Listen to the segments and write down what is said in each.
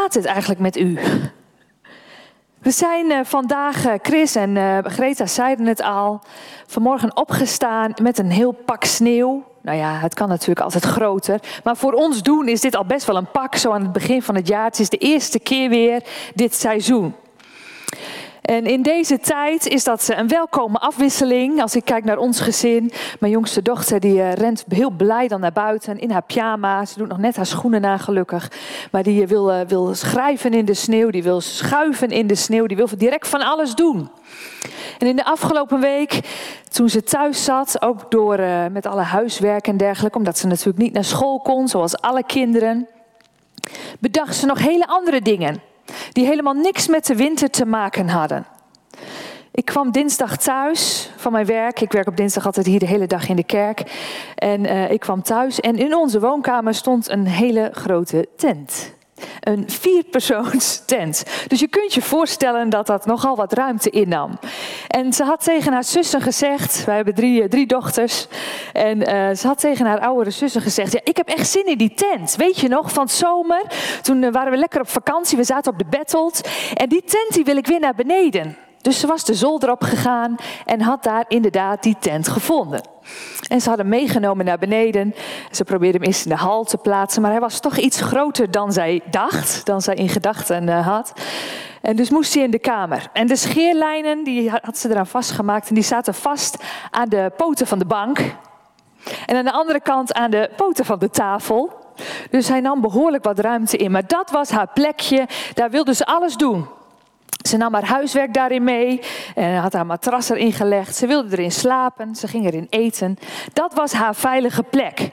gaat het eigenlijk met u? We zijn uh, vandaag, uh, Chris en uh, Greta zeiden het al, vanmorgen opgestaan met een heel pak sneeuw. Nou ja, het kan natuurlijk altijd groter. Maar voor ons doen is dit al best wel een pak, zo aan het begin van het jaar. Het is de eerste keer weer dit seizoen. En in deze tijd is dat een welkome afwisseling. Als ik kijk naar ons gezin, mijn jongste dochter die uh, rent heel blij dan naar buiten in haar pyjama. Ze doet nog net haar schoenen na gelukkig. Maar die wil, uh, wil schrijven in de sneeuw, die wil schuiven in de sneeuw, die wil direct van alles doen. En in de afgelopen week, toen ze thuis zat, ook door met alle huiswerk en dergelijke, omdat ze natuurlijk niet naar school kon, zoals alle kinderen, bedacht ze nog hele andere dingen die helemaal niks met de winter te maken hadden. Ik kwam dinsdag thuis van mijn werk. Ik werk op dinsdag altijd hier de hele dag in de kerk. En uh, ik kwam thuis en in onze woonkamer stond een hele grote tent. Een vierpersoons tent. Dus je kunt je voorstellen dat dat nogal wat ruimte innam. En ze had tegen haar zussen gezegd, wij hebben drie, drie dochters. En uh, ze had tegen haar oudere zussen gezegd, ja, ik heb echt zin in die tent. Weet je nog, van zomer, toen uh, waren we lekker op vakantie, we zaten op de Bettelt. En die tent die wil ik weer naar beneden. Dus ze was de zolder op gegaan en had daar inderdaad die tent gevonden. En ze hadden hem meegenomen naar beneden. Ze probeerde hem eerst in de hal te plaatsen, maar hij was toch iets groter dan zij dacht, dan zij in gedachten uh, had. En dus moest hij in de kamer. En de scheerlijnen, die had ze eraan vastgemaakt en die zaten vast aan de poten van de bank. En aan de andere kant aan de poten van de tafel. Dus hij nam behoorlijk wat ruimte in. Maar dat was haar plekje, daar wilde ze alles doen. Ze nam haar huiswerk daarin mee en had haar matras erin gelegd. Ze wilde erin slapen, ze ging erin eten. Dat was haar veilige plek.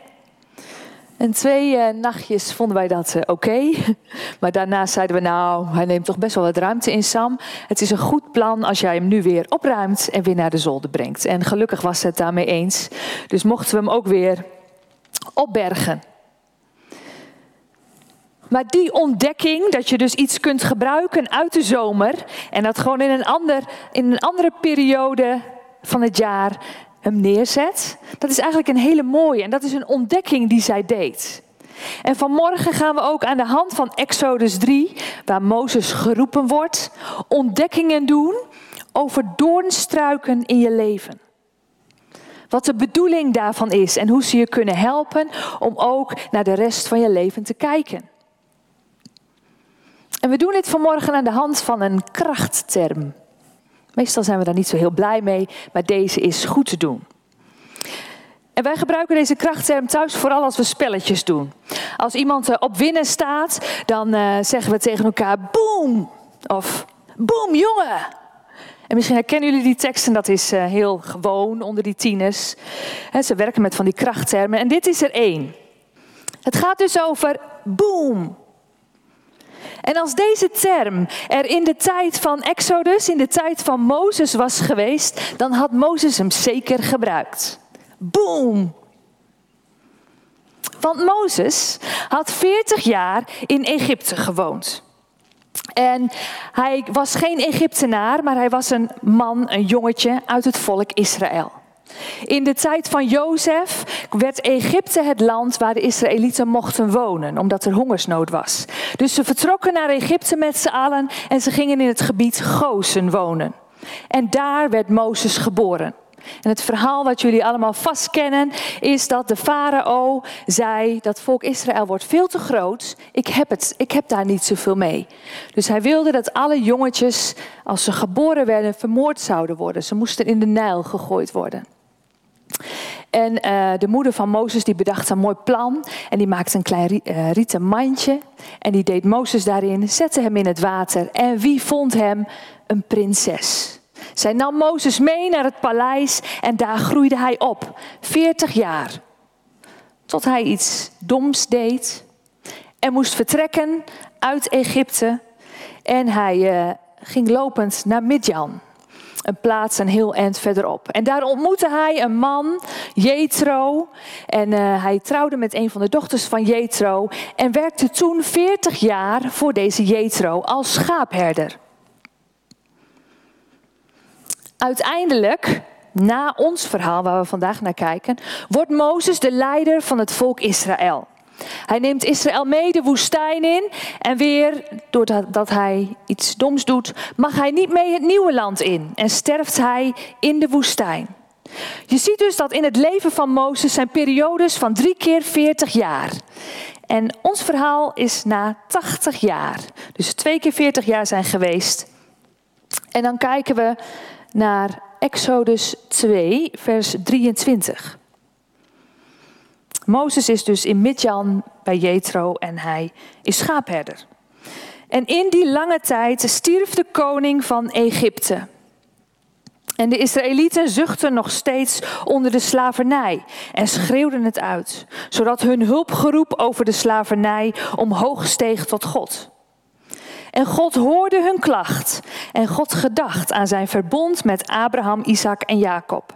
En twee uh, nachtjes vonden wij dat uh, oké. Maar daarna zeiden we, nou, hij neemt toch best wel wat ruimte in, Sam. Het is een goed plan als jij hem nu weer opruimt en weer naar de zolder brengt. En gelukkig was het daarmee eens. Dus mochten we hem ook weer opbergen. Maar die ontdekking, dat je dus iets kunt gebruiken uit de zomer en dat gewoon in een, ander, in een andere periode van het jaar hem neerzet, dat is eigenlijk een hele mooie en dat is een ontdekking die zij deed. En vanmorgen gaan we ook aan de hand van Exodus 3, waar Mozes geroepen wordt, ontdekkingen doen over doornstruiken in je leven. Wat de bedoeling daarvan is en hoe ze je kunnen helpen om ook naar de rest van je leven te kijken. En we doen dit vanmorgen aan de hand van een krachtterm. Meestal zijn we daar niet zo heel blij mee, maar deze is goed te doen. En wij gebruiken deze krachtterm thuis vooral als we spelletjes doen. Als iemand eh, op winnen staat, dan uh, zeggen we tegen elkaar boom of boom jongen. En misschien herkennen jullie die teksten, dat is uh, heel gewoon onder die tieners. Ze werken met van die krachttermen en dit is er één. Het gaat dus over boom. En als deze term er in de tijd van Exodus, in de tijd van Mozes was geweest, dan had Mozes hem zeker gebruikt. Boom! Want Mozes had 40 jaar in Egypte gewoond. En hij was geen Egyptenaar, maar hij was een man, een jongetje uit het volk Israël. In de tijd van Jozef werd Egypte het land waar de Israëlieten mochten wonen, omdat er hongersnood was. Dus ze vertrokken naar Egypte met z'n allen en ze gingen in het gebied Gozen wonen. En daar werd Mozes geboren. En het verhaal wat jullie allemaal vast kennen is dat de farao zei dat volk Israël wordt veel te groot. Ik heb, het, ik heb daar niet zoveel mee. Dus hij wilde dat alle jongetjes, als ze geboren werden, vermoord zouden worden. Ze moesten in de Nijl gegooid worden. En uh, de moeder van Mozes die bedacht een mooi plan. En die maakte een klein uh, rieten mandje. En die deed Mozes daarin, zette hem in het water. En wie vond hem? Een prinses. Zij nam Mozes mee naar het paleis en daar groeide hij op. 40 jaar. Tot hij iets doms deed. En moest vertrekken uit Egypte. En hij uh, ging lopend naar Midjan een plaats een heel eind verderop. En daar ontmoette hij een man, Jethro. En uh, hij trouwde met een van de dochters van Jethro. En werkte toen 40 jaar voor deze Jethro als schaapherder. Uiteindelijk, na ons verhaal waar we vandaag naar kijken, wordt Mozes de leider van het volk Israël. Hij neemt Israël mee de woestijn in en weer, doordat hij iets doms doet, mag hij niet mee het nieuwe land in en sterft hij in de woestijn. Je ziet dus dat in het leven van Mozes zijn periodes van drie keer 40 jaar. En ons verhaal is na 80 jaar. Dus twee keer 40 jaar zijn geweest. En dan kijken we naar Exodus 2, vers 23. Mozes is dus in Midjan bij Jethro en hij is schaapherder. En in die lange tijd stierf de koning van Egypte. En de Israëlieten zuchtten nog steeds onder de slavernij en schreeuwden het uit, zodat hun hulpgeroep over de slavernij omhoog steeg tot God. En God hoorde hun klacht en God gedacht aan zijn verbond met Abraham, Isaac en Jacob.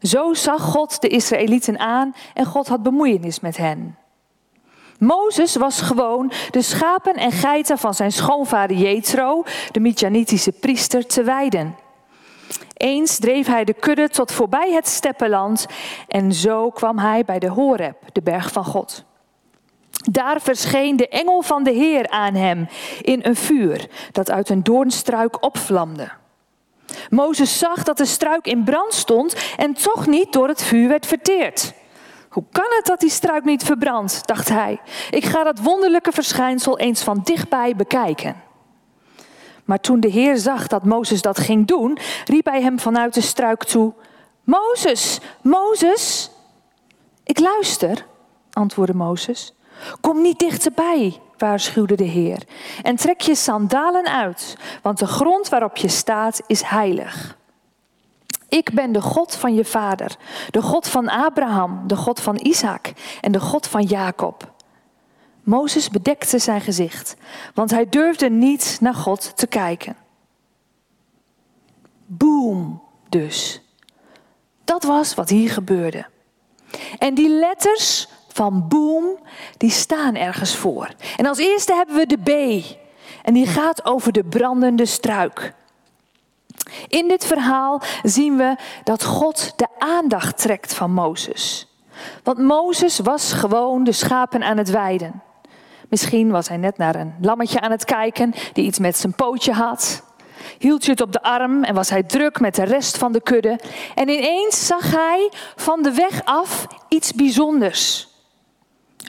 Zo zag God de Israëlieten aan en God had bemoeienis met hen. Mozes was gewoon de schapen en geiten van zijn schoonvader Jethro, de Midjanitische priester, te wijden. Eens dreef hij de kudde tot voorbij het steppenland en zo kwam hij bij de Horeb, de berg van God. Daar verscheen de engel van de Heer aan hem in een vuur dat uit een doornstruik opvlamde. Mozes zag dat de struik in brand stond en toch niet door het vuur werd verteerd. Hoe kan het dat die struik niet verbrandt, dacht hij. Ik ga dat wonderlijke verschijnsel eens van dichtbij bekijken. Maar toen de Heer zag dat Mozes dat ging doen, riep hij hem vanuit de struik toe: Mozes, Mozes. Ik luister, antwoordde Mozes. Kom niet dichterbij, waarschuwde de Heer. En trek je sandalen uit, want de grond waarop je staat is heilig. Ik ben de God van je vader, de God van Abraham, de God van Isaac en de God van Jacob. Mozes bedekte zijn gezicht, want hij durfde niet naar God te kijken. Boom, dus. Dat was wat hier gebeurde. En die letters van boom, die staan ergens voor. En als eerste hebben we de B. En die gaat over de brandende struik. In dit verhaal zien we dat God de aandacht trekt van Mozes. Want Mozes was gewoon de schapen aan het weiden. Misschien was hij net naar een lammetje aan het kijken die iets met zijn pootje had. Hield je het op de arm en was hij druk met de rest van de kudde. En ineens zag hij van de weg af iets bijzonders.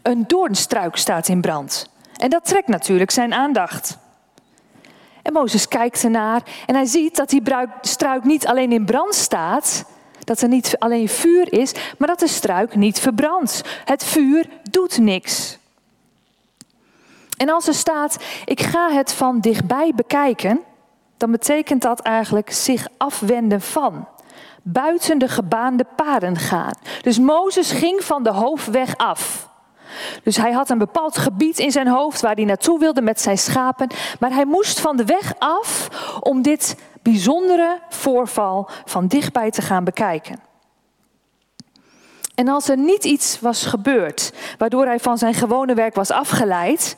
Een doornstruik staat in brand. En dat trekt natuurlijk zijn aandacht. En Mozes kijkt ernaar en hij ziet dat die struik niet alleen in brand staat, dat er niet alleen vuur is, maar dat de struik niet verbrandt. Het vuur doet niks. En als er staat, ik ga het van dichtbij bekijken, dan betekent dat eigenlijk zich afwenden van. Buiten de gebaande paden gaan. Dus Mozes ging van de hoofdweg af. Dus hij had een bepaald gebied in zijn hoofd waar hij naartoe wilde met zijn schapen. Maar hij moest van de weg af om dit bijzondere voorval van dichtbij te gaan bekijken. En als er niet iets was gebeurd waardoor hij van zijn gewone werk was afgeleid,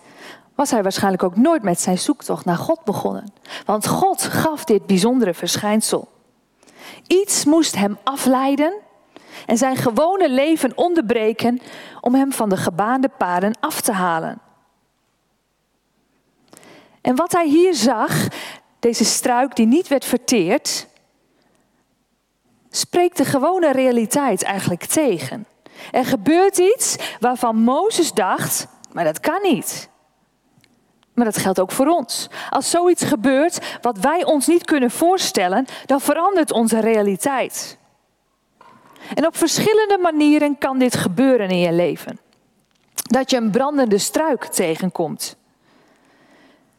was hij waarschijnlijk ook nooit met zijn zoektocht naar God begonnen. Want God gaf dit bijzondere verschijnsel. Iets moest hem afleiden en zijn gewone leven onderbreken om hem van de gebaande paden af te halen. En wat hij hier zag, deze struik die niet werd verteerd, spreekt de gewone realiteit eigenlijk tegen. Er gebeurt iets waarvan Mozes dacht, maar dat kan niet. Maar dat geldt ook voor ons. Als zoiets gebeurt wat wij ons niet kunnen voorstellen, dan verandert onze realiteit. En op verschillende manieren kan dit gebeuren in je leven. Dat je een brandende struik tegenkomt.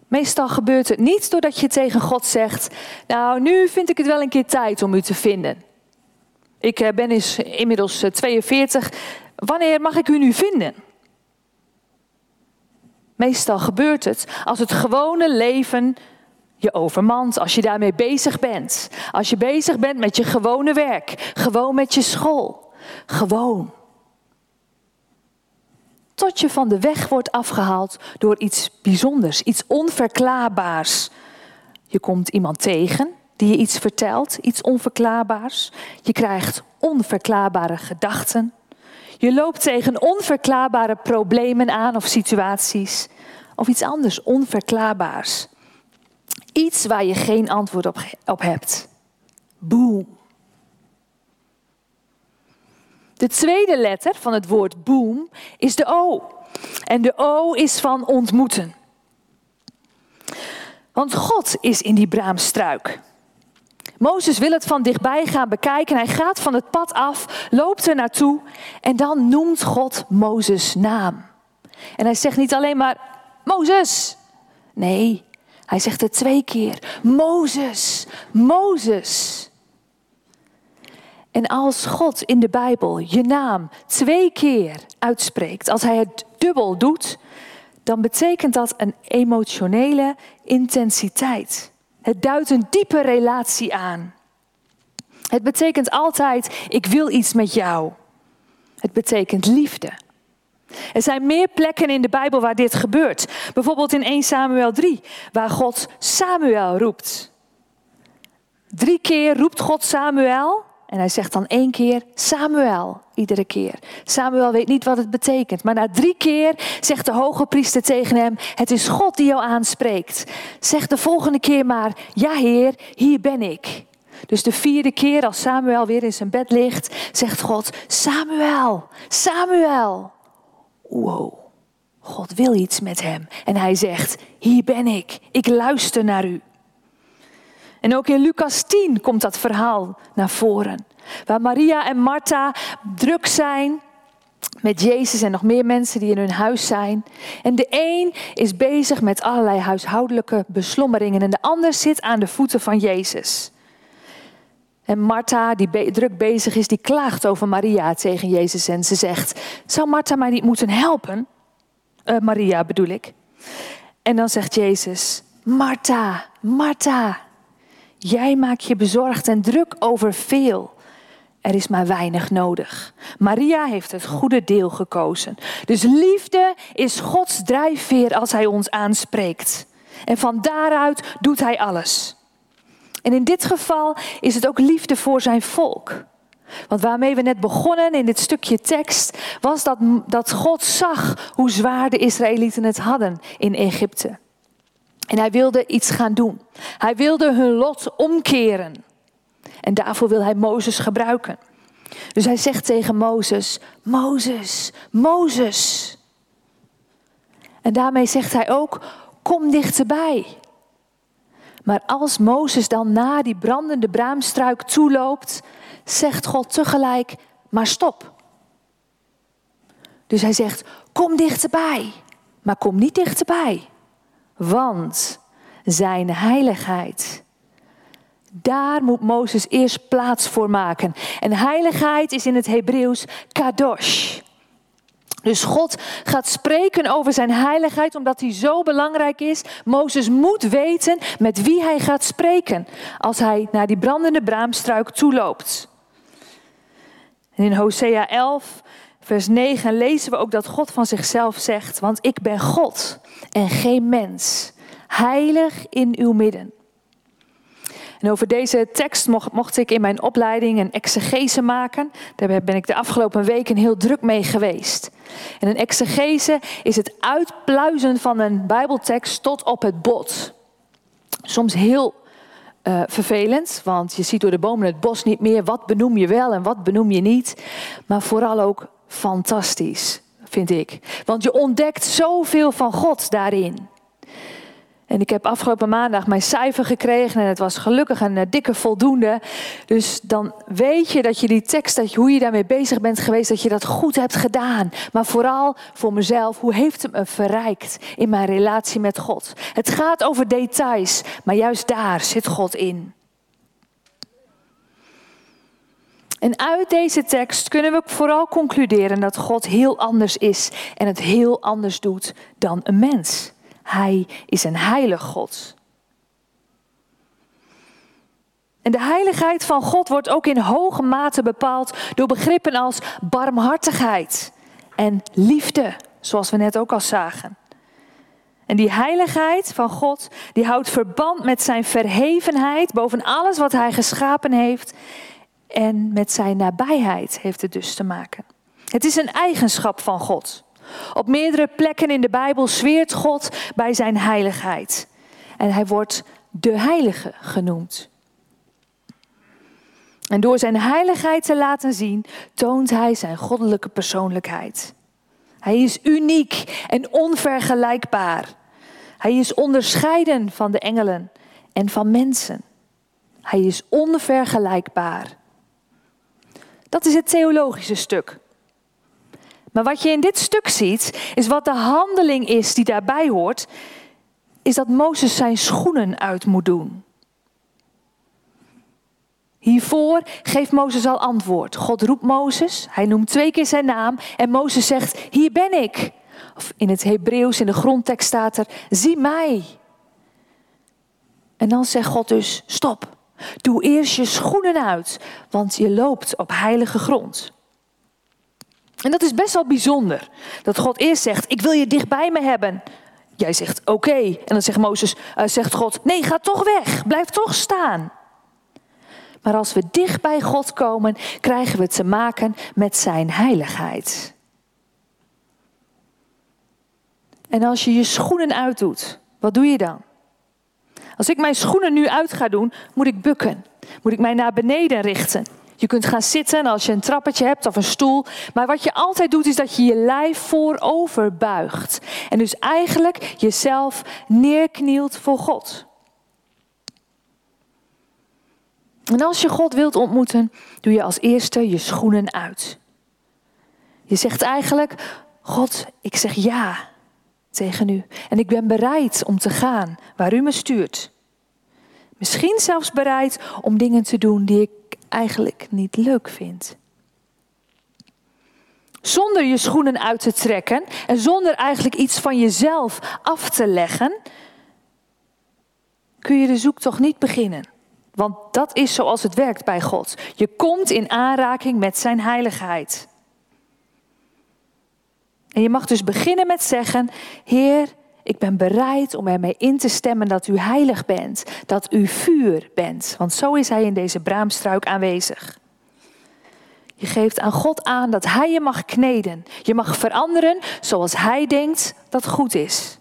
Meestal gebeurt het niet doordat je tegen God zegt: Nou, nu vind ik het wel een keer tijd om u te vinden. Ik eh, ben inmiddels 42. Eh, Wanneer mag ik u nu vinden? Meestal gebeurt het als het gewone leven je overmand, als je daarmee bezig bent. Als je bezig bent met je gewone werk, gewoon met je school. Gewoon. Tot je van de weg wordt afgehaald door iets bijzonders, iets onverklaarbaars. Je komt iemand tegen die je iets vertelt, iets onverklaarbaars. Je krijgt onverklaarbare gedachten. Je loopt tegen onverklaarbare problemen aan of situaties. Of iets anders onverklaarbaars. Iets waar je geen antwoord op, op hebt. Boom. De tweede letter van het woord boom is de O. En de O is van ontmoeten. Want God is in die braamstruik. Mozes wil het van dichtbij gaan bekijken. Hij gaat van het pad af, loopt er naartoe en dan noemt God Mozes naam. En hij zegt niet alleen maar Mozes. Nee, hij zegt het twee keer. Mozes, Mozes. En als God in de Bijbel je naam twee keer uitspreekt, als hij het dubbel doet, dan betekent dat een emotionele intensiteit. Het duidt een diepe relatie aan. Het betekent altijd, ik wil iets met jou. Het betekent liefde. Er zijn meer plekken in de Bijbel waar dit gebeurt. Bijvoorbeeld in 1 Samuel 3, waar God Samuel roept. Drie keer roept God Samuel en hij zegt dan één keer Samuel, iedere keer. Samuel weet niet wat het betekent, maar na drie keer zegt de hoge priester tegen hem: Het is God die jou aanspreekt. Zeg de volgende keer maar: Ja, Heer, hier ben ik. Dus de vierde keer als Samuel weer in zijn bed ligt, zegt God: Samuel, Samuel. Wow, God wil iets met hem. En hij zegt: Hier ben ik, ik luister naar u. En ook in Lucas 10 komt dat verhaal naar voren. Waar Maria en Martha druk zijn met Jezus en nog meer mensen die in hun huis zijn. En de een is bezig met allerlei huishoudelijke beslommeringen en de ander zit aan de voeten van Jezus. En Martha, die druk bezig is, die klaagt over Maria tegen Jezus en ze zegt: Zou Martha mij niet moeten helpen? Uh, Maria bedoel ik. En dan zegt Jezus: Martha, Martha, Jij maakt je bezorgd en druk over veel. Er is maar weinig nodig. Maria heeft het goede deel gekozen. Dus liefde is Gods drijfveer als Hij ons aanspreekt. En van daaruit doet Hij alles. En in dit geval is het ook liefde voor zijn volk. Want waarmee we net begonnen in dit stukje tekst, was dat, dat God zag hoe zwaar de Israëlieten het hadden in Egypte. En hij wilde iets gaan doen. Hij wilde hun lot omkeren. En daarvoor wil hij Mozes gebruiken. Dus hij zegt tegen Mozes: Mozes, Mozes. En daarmee zegt hij ook: Kom dichterbij. Maar als Mozes dan naar die brandende braamstruik toeloopt, zegt God tegelijk: Maar stop. Dus hij zegt: Kom dichterbij, maar kom niet dichterbij. Want zijn heiligheid, daar moet Mozes eerst plaats voor maken. En heiligheid is in het Hebreeuws kadosh. Dus God gaat spreken over zijn heiligheid omdat hij zo belangrijk is. Mozes moet weten met wie hij gaat spreken als hij naar die brandende braamstruik toeloopt. In Hosea 11, vers 9 lezen we ook dat God van zichzelf zegt, want ik ben God en geen mens, heilig in uw midden. En over deze tekst mocht, mocht, ik in mijn opleiding een exegese maken. Daar ben ik de afgelopen weken heel druk mee geweest. En een exegese is het uitpluizen van een Bijbeltekst tot op het bot. Soms heel uh, vervelend, want je ziet door de bomen het bos niet meer. Wat benoem je wel en wat benoem je niet. Maar vooral ook fantastisch vind ik. Want je ontdekt zoveel van God daarin. En ik heb afgelopen maandag mijn cijfer gekregen en het was gelukkig een eh, dikke voldoende. Dus dan weet je dat je die tekst, dat je, hoe je daarmee bezig bent geweest, dat je dat goed hebt gedaan. Maar vooral voor mezelf, hoe heeft het me verrijkt in mijn relatie met God? Het gaat over details, maar juist daar zit God in. En uit deze tekst kunnen we vooral concluderen dat God heel anders is en het heel anders doet dan een mens. Hij is een heilig God. En de heiligheid van God wordt ook in hoge mate bepaald door begrippen als barmhartigheid en liefde, zoals we net ook al zagen. En die heiligheid van God, die houdt verband met zijn verhevenheid boven alles wat hij geschapen heeft en met zijn nabijheid heeft het dus te maken. Het is een eigenschap van God. Op meerdere plekken in de Bijbel zweert God bij zijn heiligheid. En hij wordt de heilige genoemd. En door zijn heiligheid te laten zien, toont hij zijn goddelijke persoonlijkheid. Hij is uniek en onvergelijkbaar. Hij is onderscheiden van de engelen en van mensen. Hij is onvergelijkbaar. Dat is het theologische stuk. Maar wat je in dit stuk ziet, is wat de handeling is die daarbij hoort, is dat Mozes zijn schoenen uit moet doen. Hiervoor geeft Mozes al antwoord. God roept Mozes, hij noemt twee keer zijn naam en Mozes zegt, hier ben ik. Of in het Hebreeuws, in de grondtekst staat er, zie mij. En dan zegt God dus, stop, doe eerst je schoenen uit, want je loopt op heilige grond. En dat is best wel bijzonder, dat God eerst zegt, ik wil je dichtbij me hebben. Jij zegt oké. En dan zegt Mozes, uh, zegt God, nee, ga toch weg, blijf toch staan. Maar als we dicht bij God komen, krijgen we te maken met Zijn heiligheid. En als je je schoenen uitdoet, wat doe je dan? Als ik mijn schoenen nu uit ga doen, moet ik bukken. Moet ik mij naar beneden richten. Je kunt gaan zitten als je een trappetje hebt of een stoel. Maar wat je altijd doet, is dat je je lijf voorover buigt. En dus eigenlijk jezelf neerknielt voor God. En als je God wilt ontmoeten, doe je als eerste je schoenen uit. Je zegt eigenlijk: God, ik zeg ja tegen u. En ik ben bereid om te gaan waar u me stuurt. Misschien zelfs bereid om dingen te doen die ik eigenlijk niet leuk vind. Zonder je schoenen uit te trekken en zonder eigenlijk iets van jezelf af te leggen, kun je de zoektocht niet beginnen. Want dat is zoals het werkt bij God. Je komt in aanraking met zijn heiligheid. En je mag dus beginnen met zeggen: Heer, ik ben bereid om ermee in te stemmen dat u heilig bent, dat u vuur bent. Want zo is hij in deze braamstruik aanwezig. Je geeft aan God aan dat hij je mag kneden. Je mag veranderen zoals hij denkt dat goed is.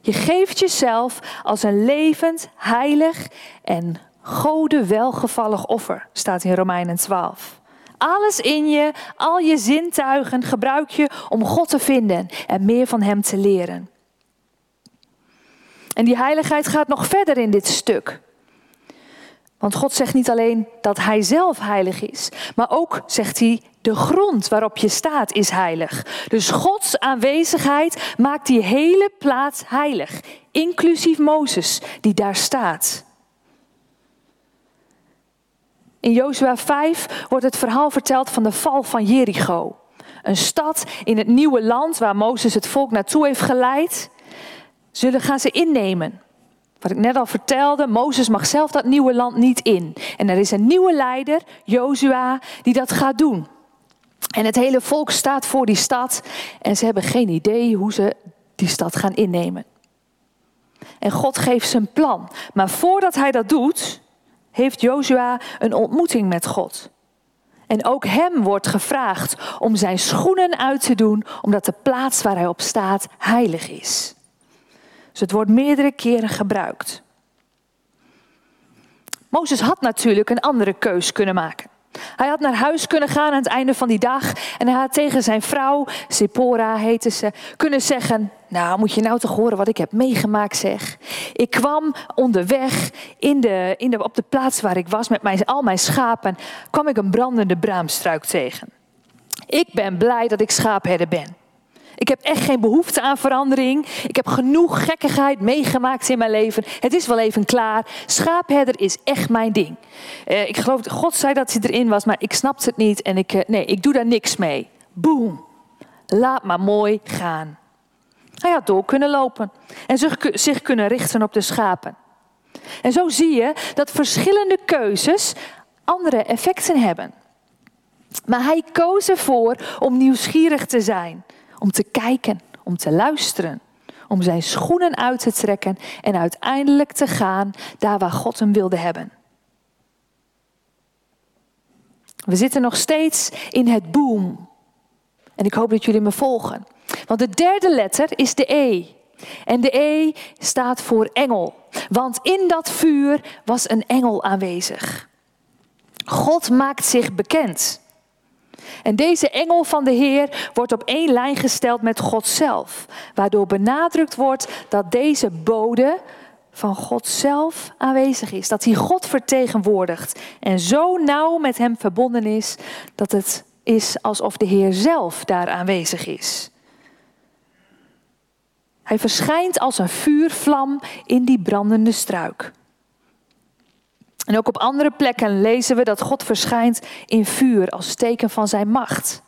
Je geeft jezelf als een levend, heilig en Gode welgevallig offer, staat in Romeinen 12. Alles in je, al je zintuigen gebruik je om God te vinden en meer van Hem te leren. En die heiligheid gaat nog verder in dit stuk. Want God zegt niet alleen dat Hij zelf heilig is, maar ook zegt Hij, de grond waarop je staat is heilig. Dus Gods aanwezigheid maakt die hele plaats heilig, inclusief Mozes die daar staat. In Jozua 5 wordt het verhaal verteld van de val van Jericho. Een stad in het nieuwe land waar Mozes het volk naartoe heeft geleid. Zullen gaan ze innemen. Wat ik net al vertelde, Mozes mag zelf dat nieuwe land niet in. En er is een nieuwe leider, Jozua, die dat gaat doen. En het hele volk staat voor die stad en ze hebben geen idee hoe ze die stad gaan innemen. En God geeft zijn plan. Maar voordat hij dat doet, heeft Jozua een ontmoeting met God. En ook hem wordt gevraagd om zijn schoenen uit te doen, omdat de plaats waar hij op staat heilig is. Dus het wordt meerdere keren gebruikt. Mozes had natuurlijk een andere keus kunnen maken. Hij had naar huis kunnen gaan aan het einde van die dag en hij had tegen zijn vrouw, Sephora heette ze, kunnen zeggen: Nou, moet je nou toch horen wat ik heb meegemaakt, zeg. Ik kwam onderweg in de, in de, op de plaats waar ik was met mijn, al mijn schapen, kwam ik een brandende braamstruik tegen. Ik ben blij dat ik schaapherder ben. Ik heb echt geen behoefte aan verandering. Ik heb genoeg gekkigheid meegemaakt in mijn leven. Het is wel even klaar. Schaapherder is echt mijn ding. Uh, ik geloof, God zei dat hij erin was, maar ik snapte het niet. En ik, uh, nee, ik doe daar niks mee. Boom. Laat maar mooi gaan. Hij had door kunnen lopen en zich, zich kunnen richten op de schapen. En zo zie je dat verschillende keuzes andere effecten hebben. Maar hij koos ervoor om nieuwsgierig te zijn om te kijken, om te luisteren, om zijn schoenen uit te trekken en uiteindelijk te gaan daar waar God hem wilde hebben. We zitten nog steeds in het boom. En ik hoop dat jullie me volgen. Want de derde letter is de E. En de E staat voor engel. Want in dat vuur was een engel aanwezig. God maakt zich bekend. En deze engel van de Heer wordt op één lijn gesteld met God zelf, waardoor benadrukt wordt dat deze bode van God zelf aanwezig is, dat hij God vertegenwoordigt en zo nauw met hem verbonden is dat het is alsof de Heer zelf daar aanwezig is. Hij verschijnt als een vuurvlam in die brandende struik. En ook op andere plekken lezen we dat God verschijnt in vuur als teken van zijn macht.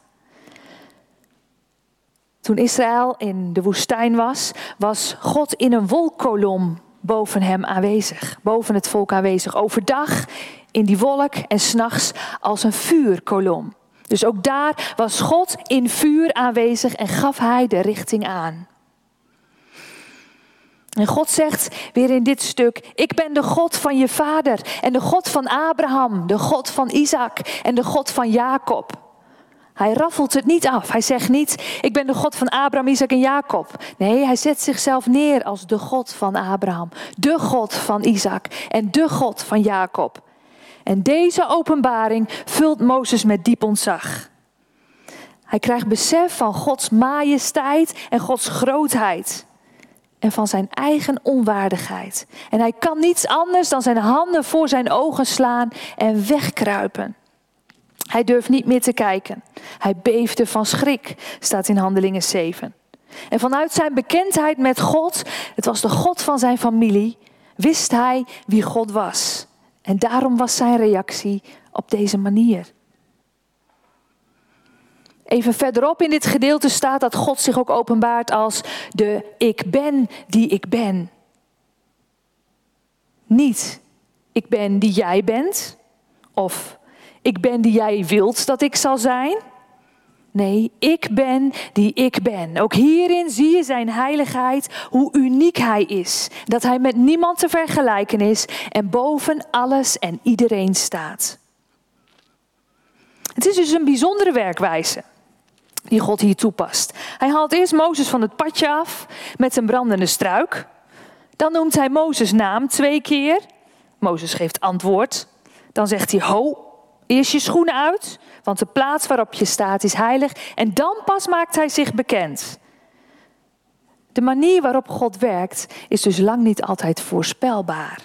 Toen Israël in de woestijn was, was God in een wolkkolom boven hem aanwezig, boven het volk aanwezig. Overdag in die wolk en s'nachts als een vuurkolom. Dus ook daar was God in vuur aanwezig en gaf hij de richting aan. En God zegt weer in dit stuk: Ik ben de God van je vader en de God van Abraham, de God van Isaac en de God van Jacob. Hij raffelt het niet af. Hij zegt niet: Ik ben de God van Abraham, Isaac en Jacob. Nee, hij zet zichzelf neer als de God van Abraham, de God van Isaac en de God van Jacob. En deze openbaring vult Mozes met diep ontzag. Hij krijgt besef van Gods majesteit en Gods grootheid en van zijn eigen onwaardigheid. En hij kan niets anders dan zijn handen voor zijn ogen slaan en wegkruipen. Hij durft niet meer te kijken. Hij beefde van schrik, staat in Handelingen 7. En vanuit zijn bekendheid met God, het was de God van zijn familie, wist hij wie God was. En daarom was zijn reactie op deze manier. Even verderop in dit gedeelte staat dat God zich ook openbaart als de ik ben die ik ben. Niet ik ben die jij bent of ik ben die jij wilt dat ik zal zijn. Nee, ik ben die ik ben. Ook hierin zie je zijn heiligheid, hoe uniek hij is. Dat hij met niemand te vergelijken is en boven alles en iedereen staat. Het is dus een bijzondere werkwijze die God hier toepast. Hij haalt eerst Mozes van het padje af met een brandende struik. Dan noemt hij Mozes naam twee keer. Mozes geeft antwoord. Dan zegt hij: Ho, eerst je schoenen uit, want de plaats waarop je staat is heilig. En dan pas maakt hij zich bekend. De manier waarop God werkt is dus lang niet altijd voorspelbaar.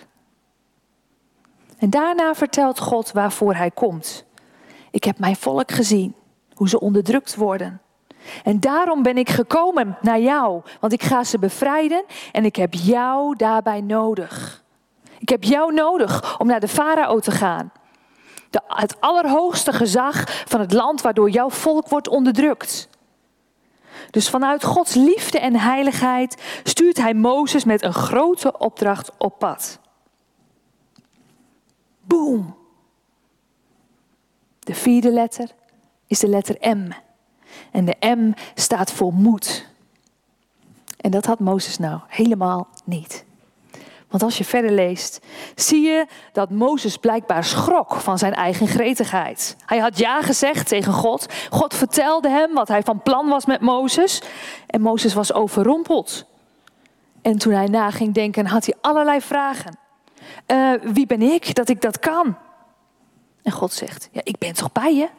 En daarna vertelt God waarvoor hij komt. Ik heb mijn volk gezien hoe ze onderdrukt worden. En daarom ben ik gekomen naar jou, want ik ga ze bevrijden en ik heb jou daarbij nodig. Ik heb jou nodig om naar de farao te gaan. De, het allerhoogste gezag van het land waardoor jouw volk wordt onderdrukt. Dus vanuit Gods liefde en heiligheid stuurt hij Mozes met een grote opdracht op pad. Boom. De vierde letter is de letter M. En de M staat voor moed. En dat had Mozes nou helemaal niet. Want als je verder leest, zie je dat Mozes blijkbaar schrok van zijn eigen gretigheid. Hij had ja gezegd tegen God. God vertelde hem wat hij van plan was met Mozes. En Mozes was overrompeld. En toen hij na ging denken, had hij allerlei vragen. Uh, wie ben ik dat ik dat kan? En God zegt, ja, ik ben toch bij je?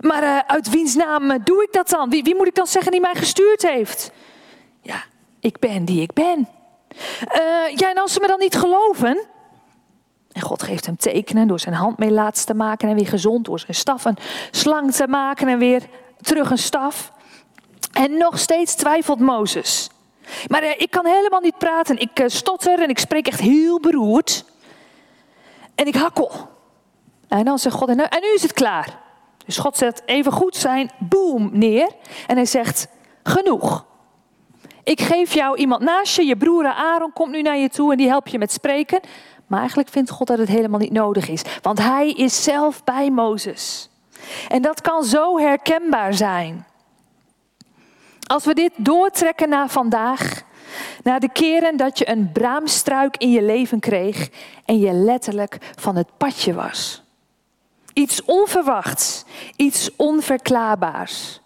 Maar uh, uit wiens naam eh, doe ik dat dan? Wie, wie, moet ik dan zeggen die mij gestuurd heeft? Ja, ik ben die ik ben. Uh, ja, en als ze me dan niet geloven. En God geeft hem tekenen door zijn hand mee laatst te maken en weer gezond. Door zijn staf een slang te maken en weer terug een staf. En nog steeds twijfelt Mozes. Maar ik kan helemaal niet praten. Ik stotter en ik spreek echt heel beroerd. En ik hakkel. En dan zegt God, en nu is het klaar. Dus God zet even goed zijn boom neer en hij zegt: Genoeg. Ik geef jou iemand naast je, je broer Aaron komt nu naar je toe en die helpt je met spreken. Maar eigenlijk vindt God dat het helemaal niet nodig is, want hij is zelf bij Mozes. En dat kan zo herkenbaar zijn. Als we dit doortrekken naar vandaag, naar de keren dat je een braamstruik in je leven kreeg en je letterlijk van het padje was. Iets onverwachts, iets onverklaarbaars.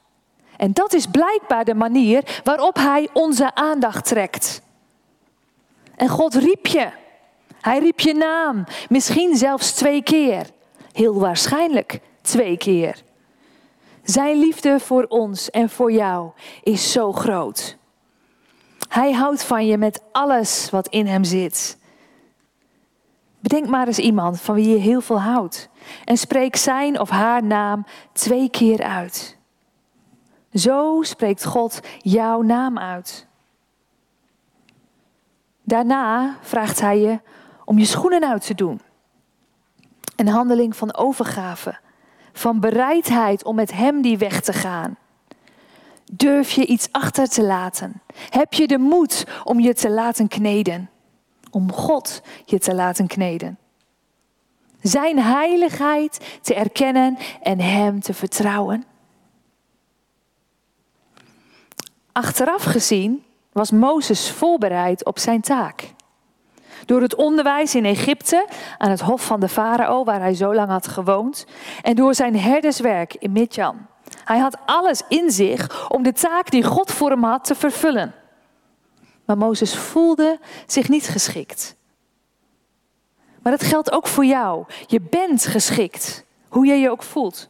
En dat is blijkbaar de manier waarop Hij onze aandacht trekt. En God riep je. Hij riep je naam, misschien zelfs twee keer. Heel waarschijnlijk twee keer. Zijn liefde voor ons en voor jou is zo groot. Hij houdt van je met alles wat in hem zit. Bedenk maar eens iemand van wie je heel veel houdt en spreek zijn of haar naam twee keer uit. Zo spreekt God jouw naam uit. Daarna vraagt hij je om je schoenen uit te doen. Een handeling van overgave, van bereidheid om met Hem die weg te gaan. Durf je iets achter te laten? Heb je de moed om je te laten kneden? Om God je te laten kneden. Zijn heiligheid te erkennen en Hem te vertrouwen. Achteraf gezien was Mozes voorbereid op zijn taak. Door het onderwijs in Egypte aan het hof van de farao, waar hij zo lang had gewoond, en door zijn herderswerk in Midjan. Hij had alles in zich om de taak die God voor hem had te vervullen. Maar Mozes voelde zich niet geschikt. Maar dat geldt ook voor jou. Je bent geschikt, hoe je je ook voelt.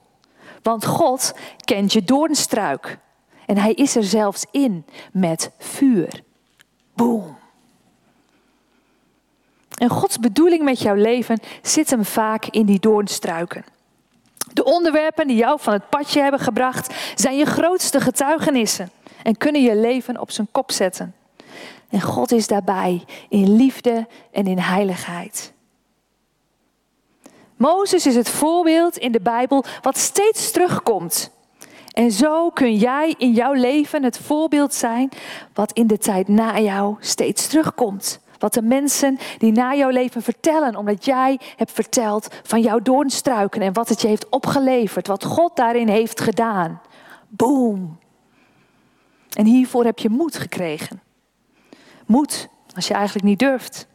Want God kent je doornstruik. En hij is er zelfs in met vuur. Boom. En Gods bedoeling met jouw leven zit hem vaak in die doornstruiken. De onderwerpen die jou van het padje hebben gebracht zijn je grootste getuigenissen en kunnen je leven op zijn kop zetten. En God is daarbij in liefde en in heiligheid. Mozes is het voorbeeld in de Bijbel wat steeds terugkomt. En zo kun jij in jouw leven het voorbeeld zijn wat in de tijd na jou steeds terugkomt. Wat de mensen die na jouw leven vertellen, omdat jij hebt verteld van jouw doornstruiken en wat het je heeft opgeleverd, wat God daarin heeft gedaan. Boom. En hiervoor heb je moed gekregen. Moed als je eigenlijk niet durft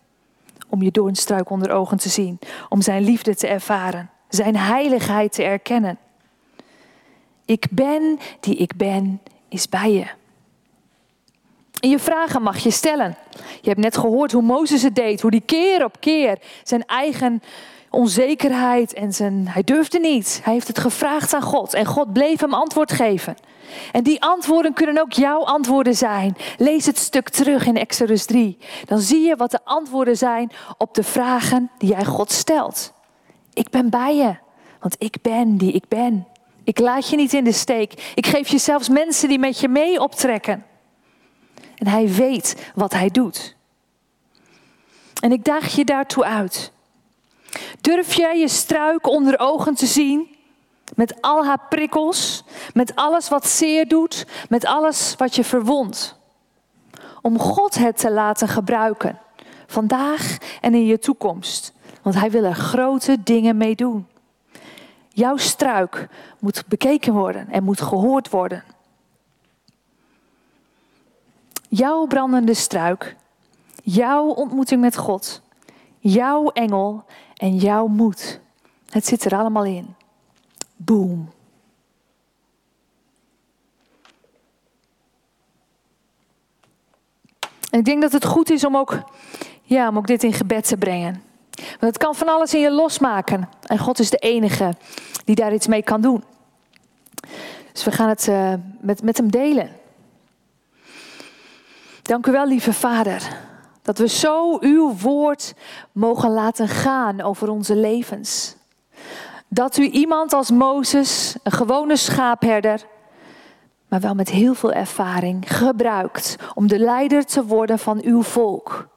om je doornstruik onder ogen te zien, om zijn liefde te ervaren, zijn heiligheid te erkennen. Ik ben die ik ben, is bij je. En je vragen mag je stellen. Je hebt net gehoord hoe Mozes het deed, hoe die keer op keer zijn eigen onzekerheid en zijn, hij durfde niet. Hij heeft het gevraagd aan God en God bleef hem antwoord geven. En die antwoorden kunnen ook jouw antwoorden zijn. Lees het stuk terug in Exodus 3. Dan zie je wat de antwoorden zijn op de vragen die jij God stelt. Ik ben bij je, want ik ben die ik ben. Ik laat je niet in de steek. Ik geef je zelfs mensen die met je mee optrekken. En hij weet wat hij doet. En ik daag je daartoe uit. Durf jij je struik onder ogen te zien? Met al haar prikkels, met alles wat zeer doet, met alles wat je verwondt. Om God het te laten gebruiken, vandaag en in je toekomst. Want Hij wil er grote dingen mee doen. Jouw struik moet bekeken worden en moet gehoord worden. Jouw brandende struik, jouw ontmoeting met God, jouw engel en jouw moed. Het zit er allemaal in. Boom. Ik denk dat het goed is om ook, ja, om ook dit in gebed te brengen. Want het kan van alles in je losmaken. En God is de enige die daar iets mee kan doen. Dus we gaan het uh, met, met hem delen. Dank u wel, lieve Vader, dat we zo uw woord mogen laten gaan over onze levens. Dat u iemand als Mozes, een gewone schaapherder, maar wel met heel veel ervaring, gebruikt om de leider te worden van uw volk.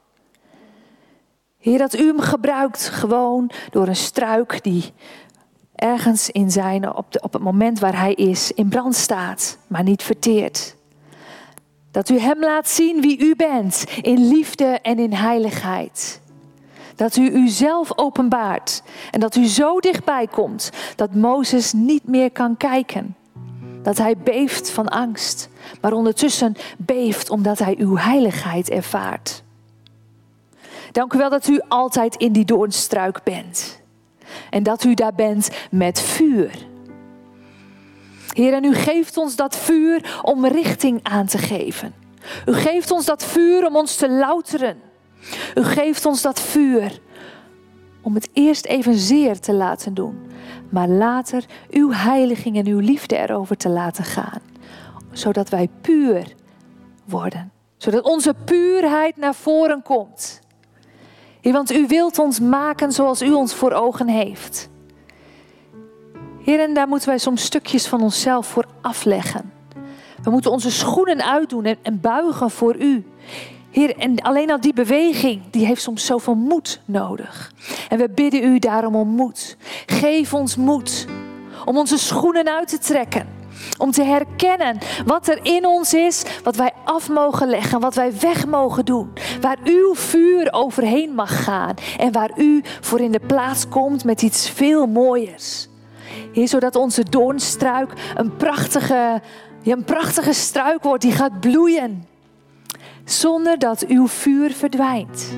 Heer, dat u hem gebruikt gewoon door een struik die ergens in zijn, op, de, op het moment waar hij is, in brand staat, maar niet verteert. Dat u hem laat zien wie u bent, in liefde en in heiligheid. Dat u uzelf openbaart en dat u zo dichtbij komt dat Mozes niet meer kan kijken. Dat hij beeft van angst, maar ondertussen beeft omdat hij uw heiligheid ervaart. Dank u wel dat u altijd in die doornstruik bent. En dat u daar bent met vuur. Heer, en u geeft ons dat vuur om richting aan te geven. U geeft ons dat vuur om ons te louteren. U geeft ons dat vuur om het eerst evenzeer te laten doen, maar later uw heiliging en uw liefde erover te laten gaan, zodat wij puur worden, zodat onze puurheid naar voren komt. Want u wilt ons maken zoals u ons voor ogen heeft. Heer, en daar moeten wij soms stukjes van onszelf voor afleggen. We moeten onze schoenen uitdoen en, en buigen voor u. Heer, en alleen al die beweging, die heeft soms zoveel moed nodig. En we bidden u daarom om moed. Geef ons moed om onze schoenen uit te trekken. Om te herkennen wat er in ons is, wat wij af mogen leggen, wat wij weg mogen doen. Waar uw vuur overheen mag gaan en waar u voor in de plaats komt met iets veel mooiers. Heer, zodat onze doornstruik een prachtige, een prachtige struik wordt die gaat bloeien zonder dat uw vuur verdwijnt.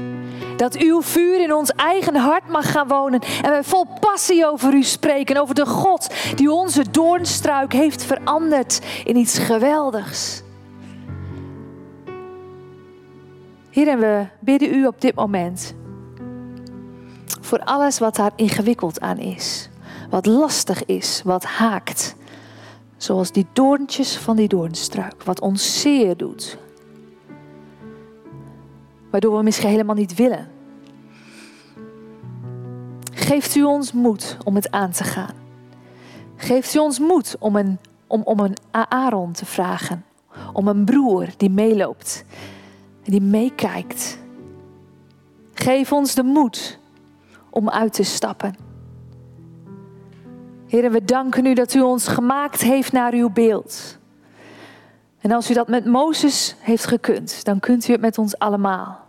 Dat uw vuur in ons eigen hart mag gaan wonen. En wij vol passie over u spreken. Over de God die onze doornstruik heeft veranderd in iets geweldigs. Heer, en we bidden u op dit moment. Voor alles wat daar ingewikkeld aan is. Wat lastig is, wat haakt. Zoals die doorntjes van die doornstruik. Wat ons zeer doet waardoor we misschien helemaal niet willen. Geeft u ons moed om het aan te gaan. Geeft u ons moed om een, om, om een Aaron te vragen. Om een broer die meeloopt en die meekijkt. Geef ons de moed om uit te stappen. Heren, we danken u dat u ons gemaakt heeft naar uw beeld. En als u dat met Mozes heeft gekund, dan kunt u het met ons allemaal.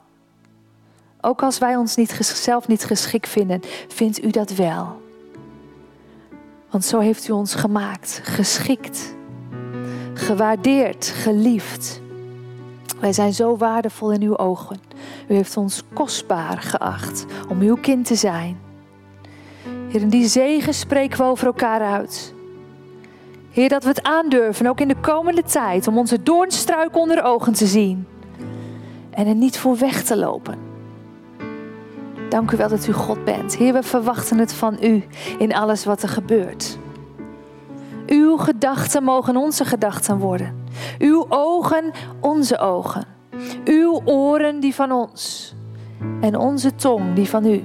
Ook als wij ons niet, zelf niet geschikt vinden, vindt u dat wel. Want zo heeft u ons gemaakt, geschikt, gewaardeerd, geliefd. Wij zijn zo waardevol in uw ogen. U heeft ons kostbaar geacht om uw kind te zijn. Heer, die zegen spreken we over elkaar uit. Heer, dat we het aandurven, ook in de komende tijd, om onze doornstruik onder ogen te zien. En er niet voor weg te lopen. Dank u wel dat u God bent. Heer, we verwachten het van u in alles wat er gebeurt. Uw gedachten mogen onze gedachten worden. Uw ogen onze ogen. Uw oren die van ons. En onze tong die van u.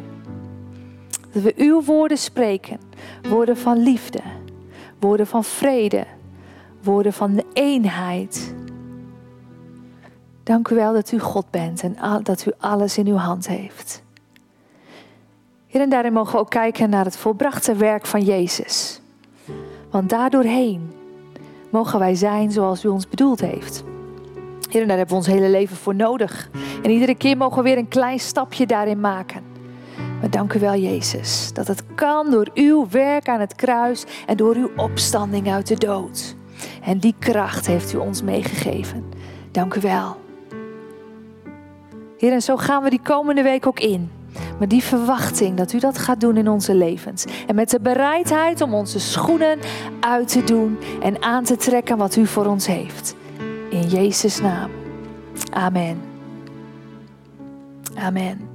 Dat we uw woorden spreken. Woorden van liefde. Woorden van vrede. Woorden van de eenheid. Dank u wel dat u God bent en dat u alles in uw hand heeft. Heer, en daarin mogen we ook kijken naar het volbrachte werk van Jezus. Want daardoorheen mogen wij zijn zoals u ons bedoeld heeft. Heer, en daar hebben we ons hele leven voor nodig. En iedere keer mogen we weer een klein stapje daarin maken. Maar dank u wel, Jezus, dat het kan door uw werk aan het kruis en door uw opstanding uit de dood. En die kracht heeft u ons meegegeven. Dank u wel. Heer, en zo gaan we die komende week ook in. Maar die verwachting dat u dat gaat doen in onze levens. En met de bereidheid om onze schoenen uit te doen en aan te trekken wat u voor ons heeft. In Jezus' naam. Amen. Amen.